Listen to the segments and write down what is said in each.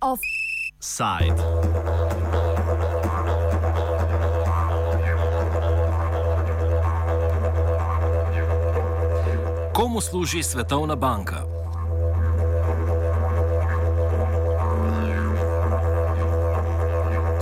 Offside. Komu služi Svetovna banka?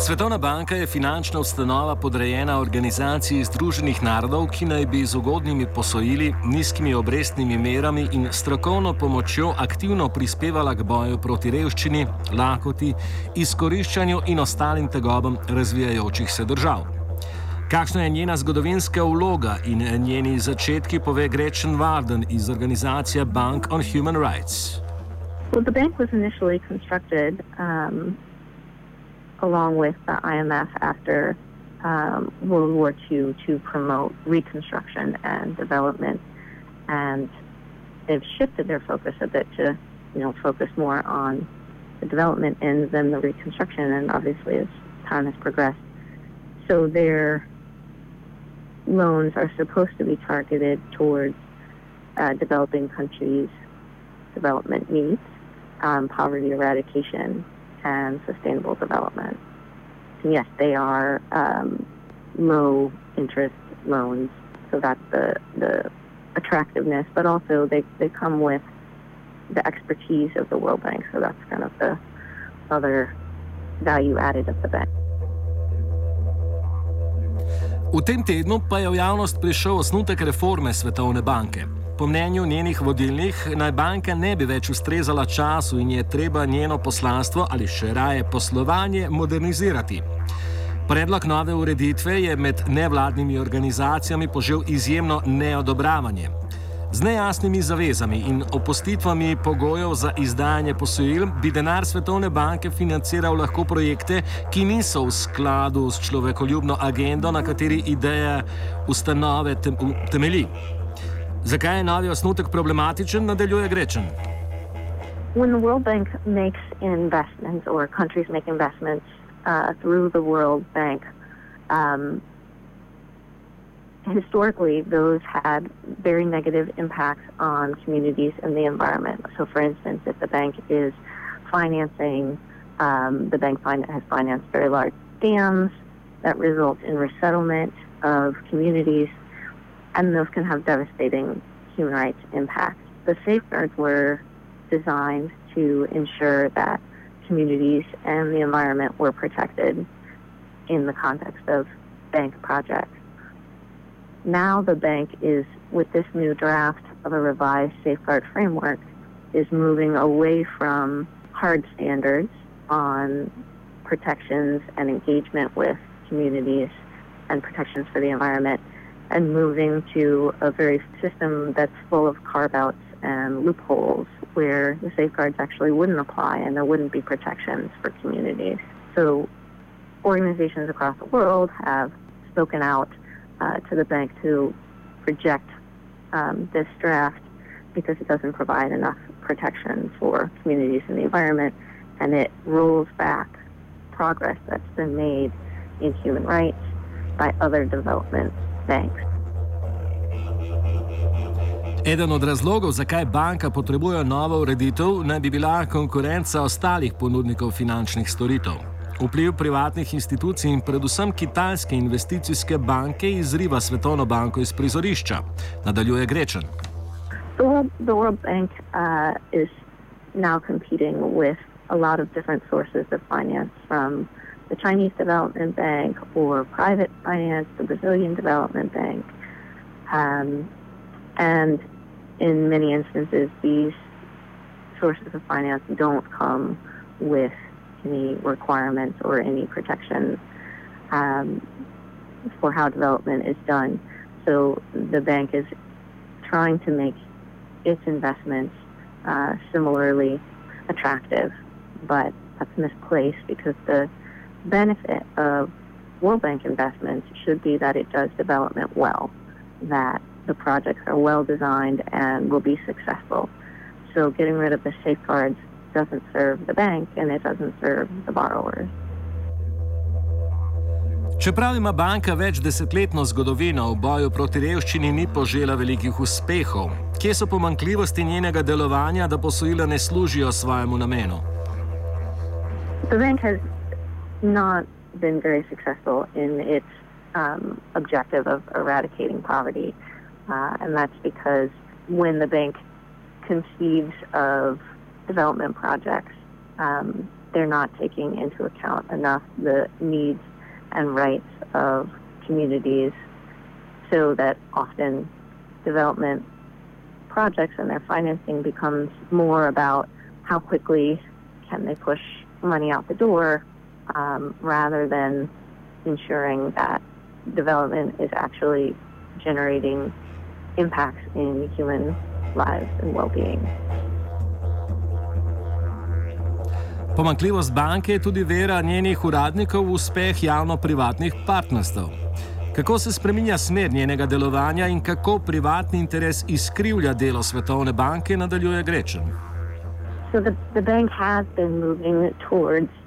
Svetovna banka je finančna ustanova podrejena organizaciji Združenih narodov, ki naj bi z ugodnimi posojili, nizkimi obrestnimi merami in strokovno pomočjo aktivno prispevala k boju proti revščini, lakoti, izkoriščanju in ostalim tegobam razvijajočih se držav. Kakšna je njena zgodovinska vloga in njeni začetki, pove Gretchen Warden iz organizacije Bank on Human Rights. Well, the bank was initially constructed um, along with the IMF after um, World War II to promote reconstruction and development. And they've shifted their focus a bit to, you know, focus more on the development ends than the reconstruction. And obviously, as time has progressed, so their loans are supposed to be targeted towards uh, developing countries' development needs, um, poverty eradication, and sustainable development. And yes, they are um, low interest loans, so that's the, the attractiveness, but also they, they come with the expertise of the World Bank, so that's kind of the other value added of the bank. V tem tednu pa je v javnost prišel osnutek reforme Svetovne banke. Po mnenju njenih vodilnih naj banka ne bi več ustrezala času in je treba njeno poslanstvo ali še raje poslovanje modernizirati. Predlog nove ureditve je med nevladnimi organizacijami požel izjemno neodobravanje. Z nejasnimi zavezami in opustitvami pogojev za izdajanje posojil bi denar Svetovne banke financiral lahko projekte, ki niso v skladu s človekoljubno agendo, na kateri ideja ustanove tem temelji. Zakaj je novi osnutek problematičen, nadaljuje Grečen. When the World Bank makes investments or countries make investments uh, through the World Bank, um, historically those had very negative impacts on communities and the environment. So, for instance, if the bank is financing, um, the bank fin- has financed very large dams that result in resettlement of communities and those can have devastating human rights impacts. The safeguards were designed to ensure that communities and the environment were protected in the context of bank projects. Now the bank is, with this new draft of a revised safeguard framework, is moving away from hard standards on protections and engagement with communities and protections for the environment and moving to a very system that's full of carve outs and loopholes where the safeguards actually wouldn't apply and there wouldn't be protections for communities. So organizations across the world have spoken out uh, to the bank to reject um, this draft because it doesn't provide enough protection for communities and the environment and it rolls back progress that's been made in human rights by other development banks. Eden od razlogov, zakaj banka potrebuje novo ureditev, naj bi bila konkurenca ostalih ponudnikov finančnih storitev. Vpliv privatnih institucij in predvsem kitajske investicijske banke izriva Svetovno banko iz prizorišča, nadaljuje Grečen. The World, the World Bank uh, is now competing with a lot of different sources of finance from the Chinese Development Bank or private finance, the Brazilian Development Bank. Um, and in many instances, these sources of finance don't come with any requirements or any protections um, for how development is done. So the bank is trying to make its investments uh, similarly attractive, but that's misplaced because the benefit of World Bank investments should be that it does development well, that the projects are well designed and will be successful. So getting rid of the safeguards doesn't serve the bank and it doesn't serve the borrowers. Čeprav ima banka več desetletno zgodovino v boju proti revščini, ni požela velikih uspehov. Kje so pomankljivosti njenega delovanja, da posojila ne služijo svojemu namenu? The bank has not been very successful in its um, objective of eradicating poverty, uh, and that's because when the bank conceives of development projects, um, they're not taking into account enough the needs and rights of communities so that often development projects and their financing becomes more about how quickly can they push money out the door um, rather than ensuring that development is actually generating impacts in human lives and well-being. Pomankljivost banke je tudi vera njenih uradnikov v uspeh javno-privatnih partnerstv. Kako se spreminja smer njenega delovanja in kako privatni interes izkrivlja delo Svetovne banke, nadaljuje Grečen. So the, the bank has been moving towards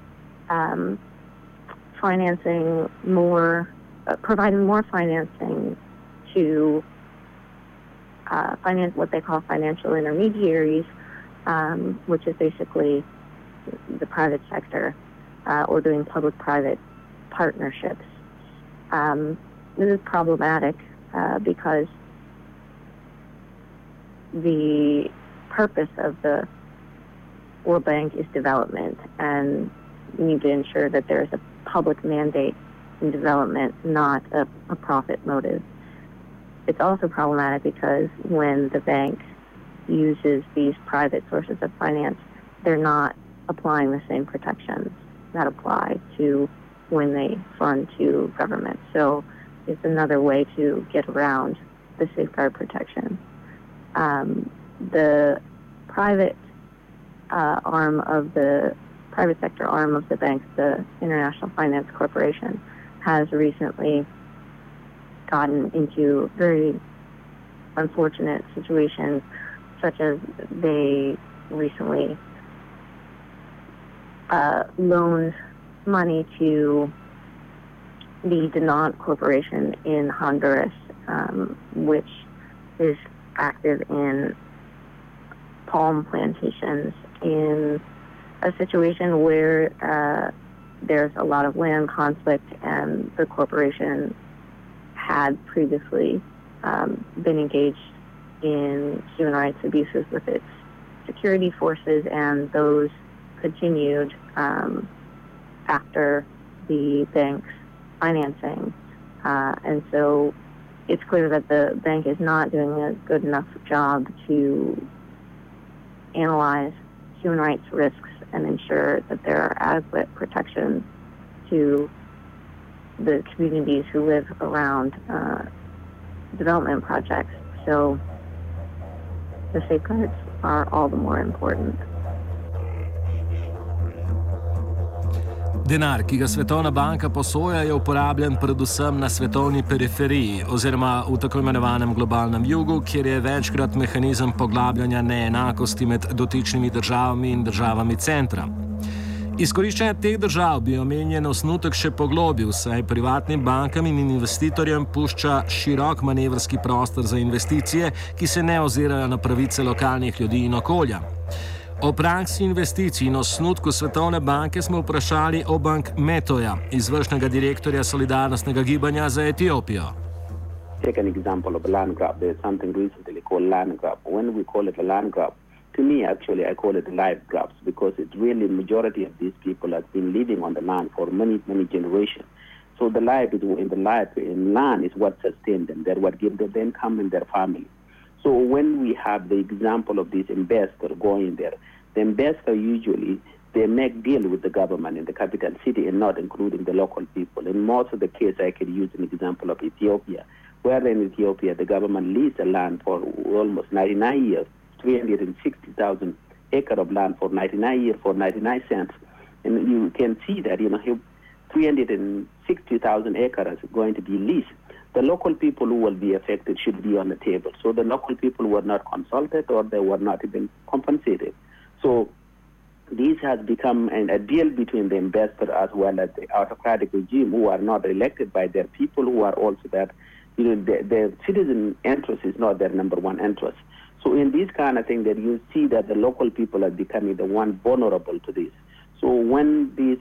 um, financing more, uh, providing more financing to uh, finance what they call financial intermediaries, um, which is basically the private sector uh, or doing public-private partnerships. Um, this is problematic uh, because the purpose of the World Bank is development, and need to ensure that there is a public mandate in development, not a, a profit motive. It's also problematic because when the bank uses these private sources of finance, they're not applying the same protections that apply to when they fund to government. So it's another way to get around the safeguard protection. Um, the private uh, arm of the private sector arm of the bank, the International Finance Corporation, has recently gotten into very unfortunate situations, such as they recently uh, loaned money to the Dinant Corporation in Honduras, um, which is active in palm plantations in a situation where uh, there's a lot of land conflict and the corporation had previously um, been engaged in human rights abuses with its security forces, and those continued um, after the bank's financing. Uh, and so it's clear that the bank is not doing a good enough job to analyze human rights risks and ensure that there are adequate protections to the communities who live around uh, development projects. So the safeguards are all the more important. Denar, ki ga Svetovna banka posoja, je uporabljen predvsem na svetovni periferiji oziroma v tako imenovanem globalnem jugu, kjer je večkrat mehanizem poglabljanja neenakosti med dotičnimi državami in državami centra. Izkoriščanje teh držav bi omenjen osnutek še poglobil, saj privatnim bankam in investitorjem pušča širok manevrski prostor za investicije, ki se ne ozirajo na pravice lokalnih ljudi in okolja. O praksi investicij in osnutku Svetovne banke smo vprašali o bank Metoja, izvršnega direktorja solidarnostnega gibanja za Etiopijo. Take an example of a land grab. There's something recently called land grab. When we call it a land grab, to me, actually, I call it life grabs because it's really majority of these people have been living on the land for many, many generations. So the life is in the life in land is what sustains them. That what gives them income and their family. So when we have the example of this investor going there, the investor usually they make deal with the government in the capital city and not including the local people. In most of the case, I could use an example of Ethiopia, where in Ethiopia the government leased the land for almost 99 years, 360,000 acre of land for 99 years for 99 cents. And you can see that, you know, 360,000 acres is going to be leased the local people who will be affected should be on the table. So the local people were not consulted or they were not even compensated. So this has become an, a deal between the investor as well as the autocratic regime who are not elected by their people who are also that, you know, the, the citizen interest is not their number one interest. So in this kind of thing, that you see that the local people are becoming the one vulnerable to this. So when these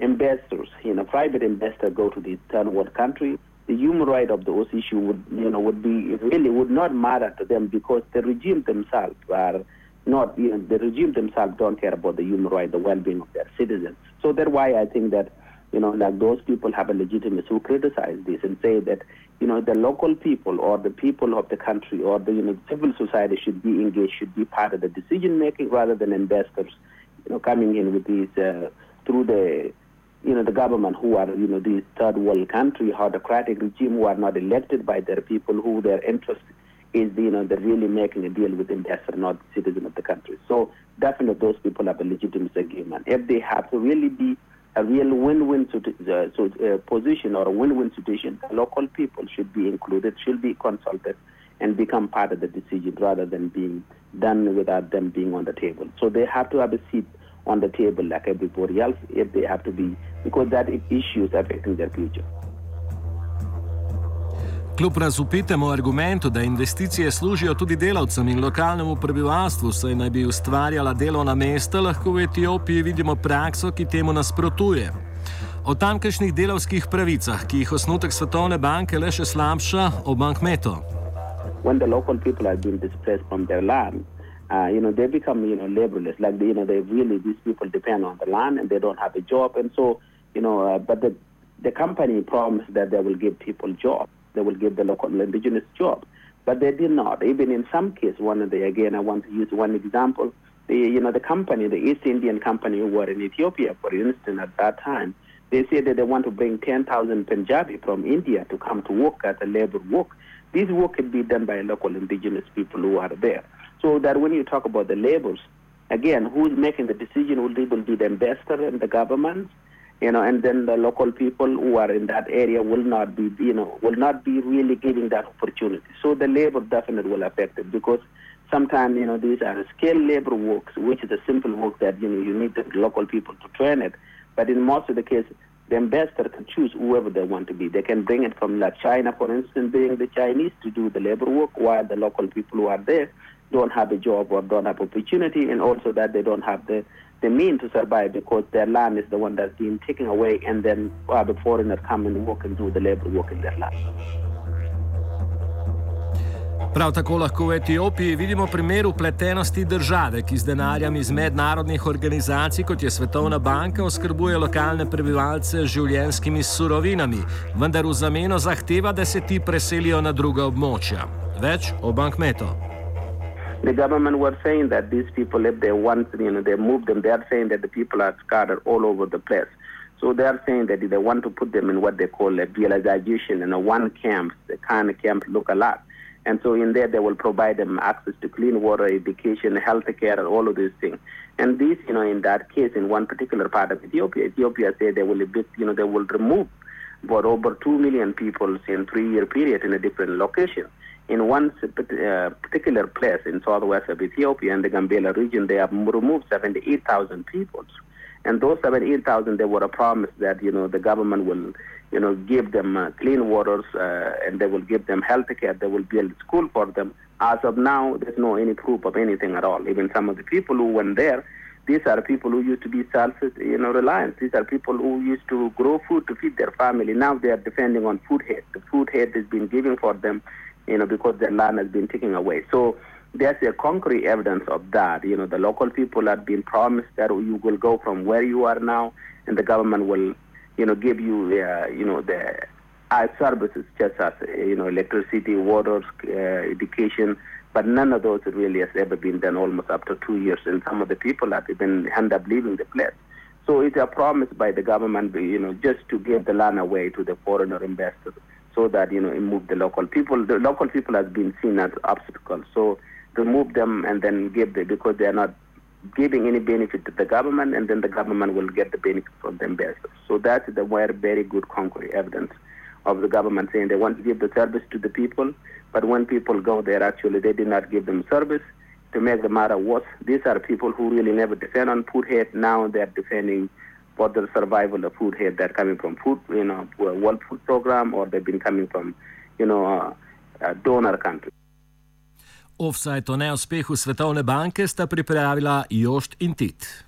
investors, you know, private investors go to the third world country, the human right of those issues would, you know, would be really would not matter to them because the regime themselves are not, you know, the regime themselves don't care about the human right, the well-being of their citizens. So that's why I think that, you know, like those people have a legitimacy who criticize this and say that, you know, the local people or the people of the country or the, you know, civil society should be engaged, should be part of the decision making rather than investors, you know, coming in with these uh, through the you know, the government who are, you know, these third world country, autocratic regime who are not elected by their people, who their interest is, you know, they're really making a deal with investors, not citizens of the country. So definitely those people have a legitimate agreement. If they have to really be a real win-win uh, so, uh, position or a win-win situation, local people should be included, should be consulted, and become part of the decision rather than being done without them being on the table. So they have to have a seat on the table like everybody else if they have to be, because that issue is affecting their future. Kljub razupitemu argumentu, da investicije služijo tudi delavcem in lokalnemu prebivalstvu, saj naj bi ustvarjala delovna mesta, lahko v Etiopiji vidimo prakso, ki temu nasprotuje. O tamkajšnjih delavskih pravicah, ki jih osnutek Svetovne banke le še slabša, o bankmetu. When the local people have been displaced from their land, uh, you know, they become, you know, laborers. Like, you know, they really, these people depend on the land and they don't have a job. And so, you know, uh, but the, the company promised that they will give people jobs. They will give the local indigenous jobs. But they did not. Even in some cases, one of the, again, I want to use one example. The, you know, the company, the East Indian company who were in Ethiopia, for instance, at that time, they said that they want to bring 10,000 Punjabi from India to come to work as a labor work. This work can be done by local indigenous people who are there. So that when you talk about the labels, again, who's making the decision will be the investor and the government, you know, and then the local people who are in that area will not be, you know, will not be really giving that opportunity. So the labor definitely will affect it because sometimes, you know, these are skilled labor works, which is a simple work that, you know, you need the local people to train it. But in most of the cases, the investor can choose whoever they want to be. They can bring it from like China, for instance, bring the Chinese to do the labor work while the local people who are there don't have a job or don't have opportunity, and also that they don't have the, the mean to survive because their land is the one that's being taken away, and then uh, the foreigner come and work and do the labor work in their land. Prav tako lahko v Etiopiji vidimo primer upletenosti države, ki z denarjem iz mednarodnih organizacij, kot je Svetovna banka, oskrbuje lokalne prebivalce z življenskimi surovinami, vendar v zameno zahteva, da se ti preselijo na druga območja. Več o bankmetu. The government were saying that these people, if they want, you know, they move them, they are saying that the people are scattered all over the place. So they are saying that they want to put them in what they call a villagization in a one camp, the kind of camp look a lot. And so in there, they will provide them access to clean water, education, health care, and all of these things. And this, you know, in that case, in one particular part of Ethiopia, Ethiopia said they will, evict, you know, they will remove about over 2 million people in three-year period in a different location in one uh, particular place in southwest of Ethiopia in the Gambela region, they have removed 78,000 people. And those 78,000, they were promised that, you know, the government will, you know, give them uh, clean waters uh, and they will give them health care. They will build school for them. As of now, there's no any proof of anything at all. Even some of the people who went there, these are people who used to be self, you know, reliant. These are people who used to grow food to feed their family. Now they are depending on food aid. The food aid is being given for them you know, because their land has been taken away. So there's a concrete evidence of that. You know, the local people have been promised that you will go from where you are now, and the government will, you know, give you, uh, you know, the uh, services such as, you know, electricity, water, uh, education. But none of those really has ever been done almost to two years, and some of the people have even end up leaving the place. So it's a promise by the government, you know, just to give the land away to the foreigner investors so that you know remove the local people. The local people has been seen as obstacles. So remove them and then give them because they are not giving any benefit to the government, and then the government will get the benefit from them best. So that's the very very good concrete evidence of the government saying they want to give the service to the people, but when people go there, actually they did not give them service. To make the matter worse, these are people who really never defend on food Head. Now they're defending for the survival of food here. They're coming from food, you know, World Food Program, or they've been coming from, you know, uh, uh, donor countries. Offside o neuspehu Svetovne banke sta pripravila Jošt in Tit.